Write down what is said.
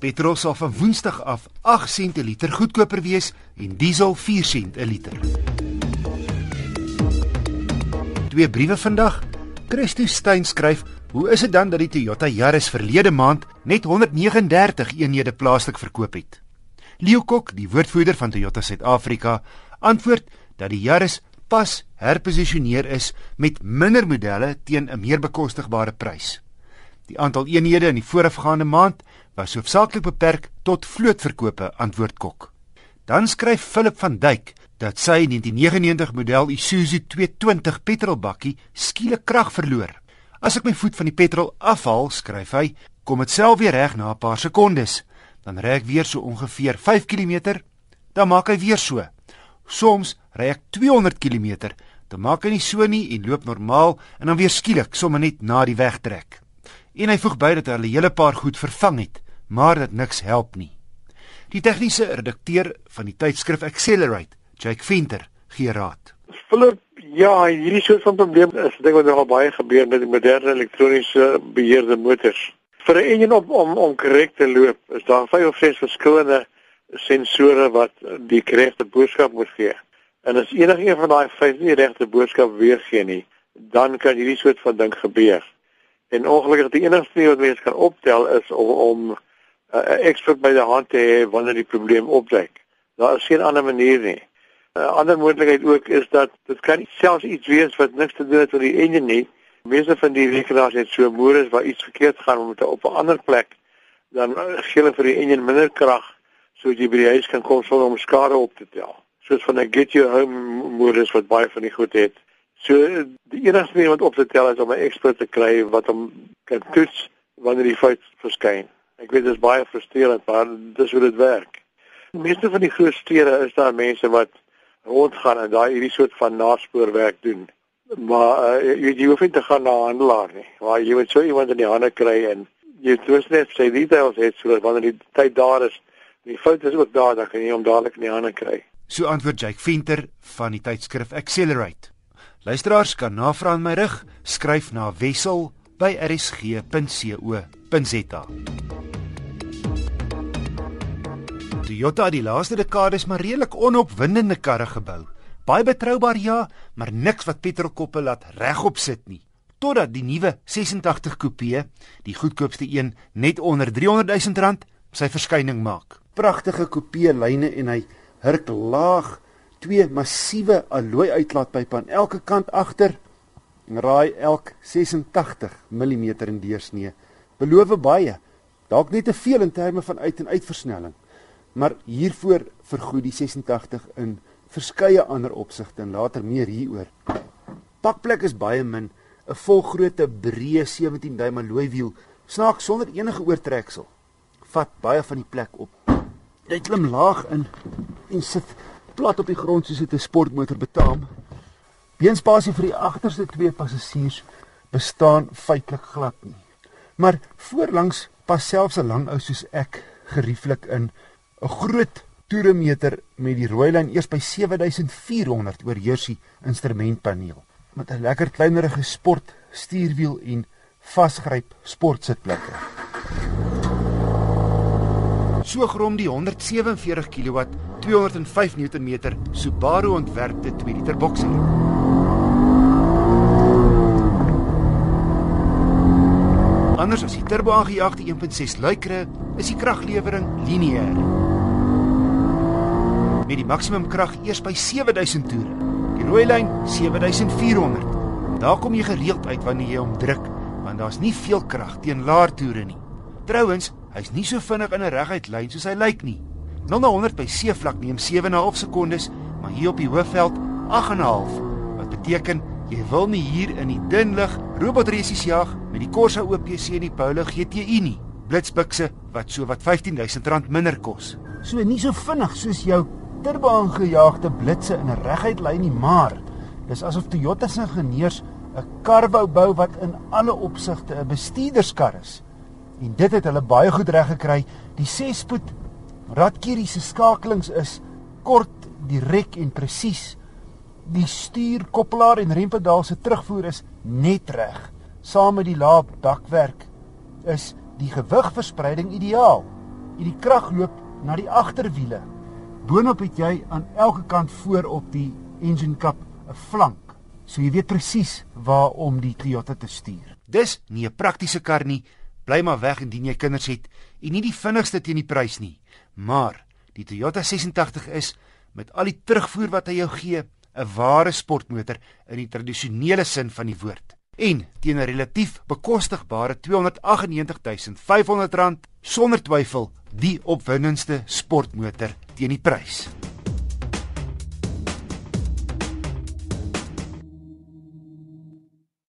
Petrol sal van Woensdag af 8 sent per liter goedkoper wees en diesel 4 sent per liter. Twee briewe vandag. Christo Steyn skryf: "Hoe is dit dan dat die Toyota Yaris verlede maand net 139 eenhede plaaslik verkoop het?" Leo Kok, die woordvoerder van Toyota Suid-Afrika, antwoord dat die Yaris pas herposisioneer is met minder modelle teen 'n meer bekostigbare prys. Die aantal eenhede in die voorafgaande maand was hoofsaaklik beperk tot vlootverkope, antwoord Kok. Dan skryf Philip van Duyk dat sy 1999 model Isuzu 220 petrolbakkie skielik krag verloor. As ek my voet van die petrol afhaal, skryf hy, kom dit self weer reg na 'n paar sekondes. Dan ry ek weer so ongeveer 5 km, dan maak hy weer so. Soms ry ek 200 km, dan maak hy nie so nie en loop normaal en dan weer skielik sommer net na die weg trek. En hy voeg by dat 'n hele paar goed vervang het, maar dit niks help nie. Die tegniese redakteur van die tydskrif Accelerate, Jake Venter, gee raad. Philip, ja, hierdie soort van probleem is ding wat nogal baie gebeur met die moderne elektroniese beheerde motors. Vir 'n enjin op om om korrek te loop, is daar vyf of ses verskillende sensore wat die korrekte boodskap moet gee. En as enige een van daai vyf nie die regte boodskap weergee nie, dan kan hierdie soort van ding gebeur. En ongelukkig die enigste ding wat mens kan optel is om om 'n uh, ekspert by die hand te hê wanneer die probleem opduik. Daar is geen ander manier nie. 'n uh, Ander moontlikheid ook is dat dit kan selfs iets wees wat niks te doen het met die enjin nie. Meeste van die rekenaars het so moeres waar iets verkeerd gaan met op 'n ander plek dan gee hulle vir die enjin minder krag sodat jy by die huis kan kom sonder om skade op te tel. Soos van 'n get your home moeres wat baie van die goed het. So die enigste ding wat op te tel is om 'n ekspert te kry wat hom kan toets wanneer die fout verskyn. Ek weet dit is baie frustrerend, maar dis hoe dit werk. Die meeste van die groot stede is daar mense wat rondgaan en daai hierdie soort van naspoorwerk doen. Maar uh, jy, jy hoef nie te gaan na 'n handelaar nie. Maar jy moet so iemand in die hande kry en jy toets net sy details het sodat wanneer die tyd daar is, die fout is ook daar, dan kan jy hom dadelik in die hande kry. So antwoord Jake Venter van die tydskrif Accelerate. Luisteraars kan navraag in my rig skryf na wissel@rsg.co.za. Toyota het die laaste dekades maar redelik onopwindende karre gebou. Baie betroubaar ja, maar niks wat petrolkoppe laat regop sit nie. Totdat die nuwe 86 Coupe, die goedkoopste een net onder 300 000 rand, sy verskyning maak. Pragtige coupe lyne en hy hurk laag twee massiewe alloy uitlaatpype aan elke kant agter en raai elk 86 mm in deursnee. Beloof baie. Dalk net te veel in terme van uit en uitversnelling. Maar hiervoor vergoed die 86 in verskeie ander opsigte en later meer hieroor. Pakplek is baie min, 'n volgrootte breë 17 duim alloy wiel, snaaks sonder enige oortreksel. Vat baie van die plek op. Jy klim laag in en sit plat op die grond soos dit 'n sportmotor betaam. Beenspasie vir die agterste twee passasiers bestaan feitelik glad nie. Maar voorlangs pas selfs 'n lang ou soos ek gerieflik in 'n groot toeremeter met die rooi lyn eers by 7400 oor Jersey instrumentpaneel met 'n lekker kleinerige sport stuurwiel en vasgryp sportsitplekke. So grom die 147 kW 205 Nm Subaru ontwerpte 2 liter bokser. Anders as die turbo aangejaagde 1.6 luikere is die kraglewering lineêr. Met die maksimum krag eers by 7000 toere. Die rooi lyn 7400. Daar kom jy gereeld uit wanneer jy hom druk, want daar's nie veel krag teen laer toere nie. Trouwens, hy's nie so vinnig in 'n reguit lyn soos hy lyk nie. 0 na 100 by seevlak neem 7.5 sekondes, maar hier op die hoofveld 8.5. Wat beteken jy wil nie hier in die dun lug robotresies jag met die Corsa OPC en die Polo GTI nie. Blitsbukse wat so wat R15000 minder kos. So nie so vinnig soos jou turbo aangejaagde blitse in 'n reguit lyn nie, maar dis asof Toyota se ingenieurs 'n kar wou bou wat in alle opsigte 'n bestuurderskar is. En dit het hulle baie goed reg gekry. Die 6-spoed Radkierie se skakelings is kort, direk en presies. Die stuur, koppelaar en rempedaal se terugvoer is net reg. Saam met die laap dakwerk is die gewigverspreiding ideaal. en die krag loop na die agterwiele. Boonop het jy aan elke kant voor op die engine cup 'n flank, so jy weet presies waar om die Toyota te stuur. Dis nie 'n praktiese kar nie. Bly maar weg indien jy kinders het en nie die vinnigste teen die prys nie. Maar die Toyota 86 is met al die terugvoer wat hy jou gee, 'n ware sportmotor in die tradisionele sin van die woord. En teen 'n relatief bekostigbare R298 500 sonder twyfel die opwindendste sportmotor teen die prys.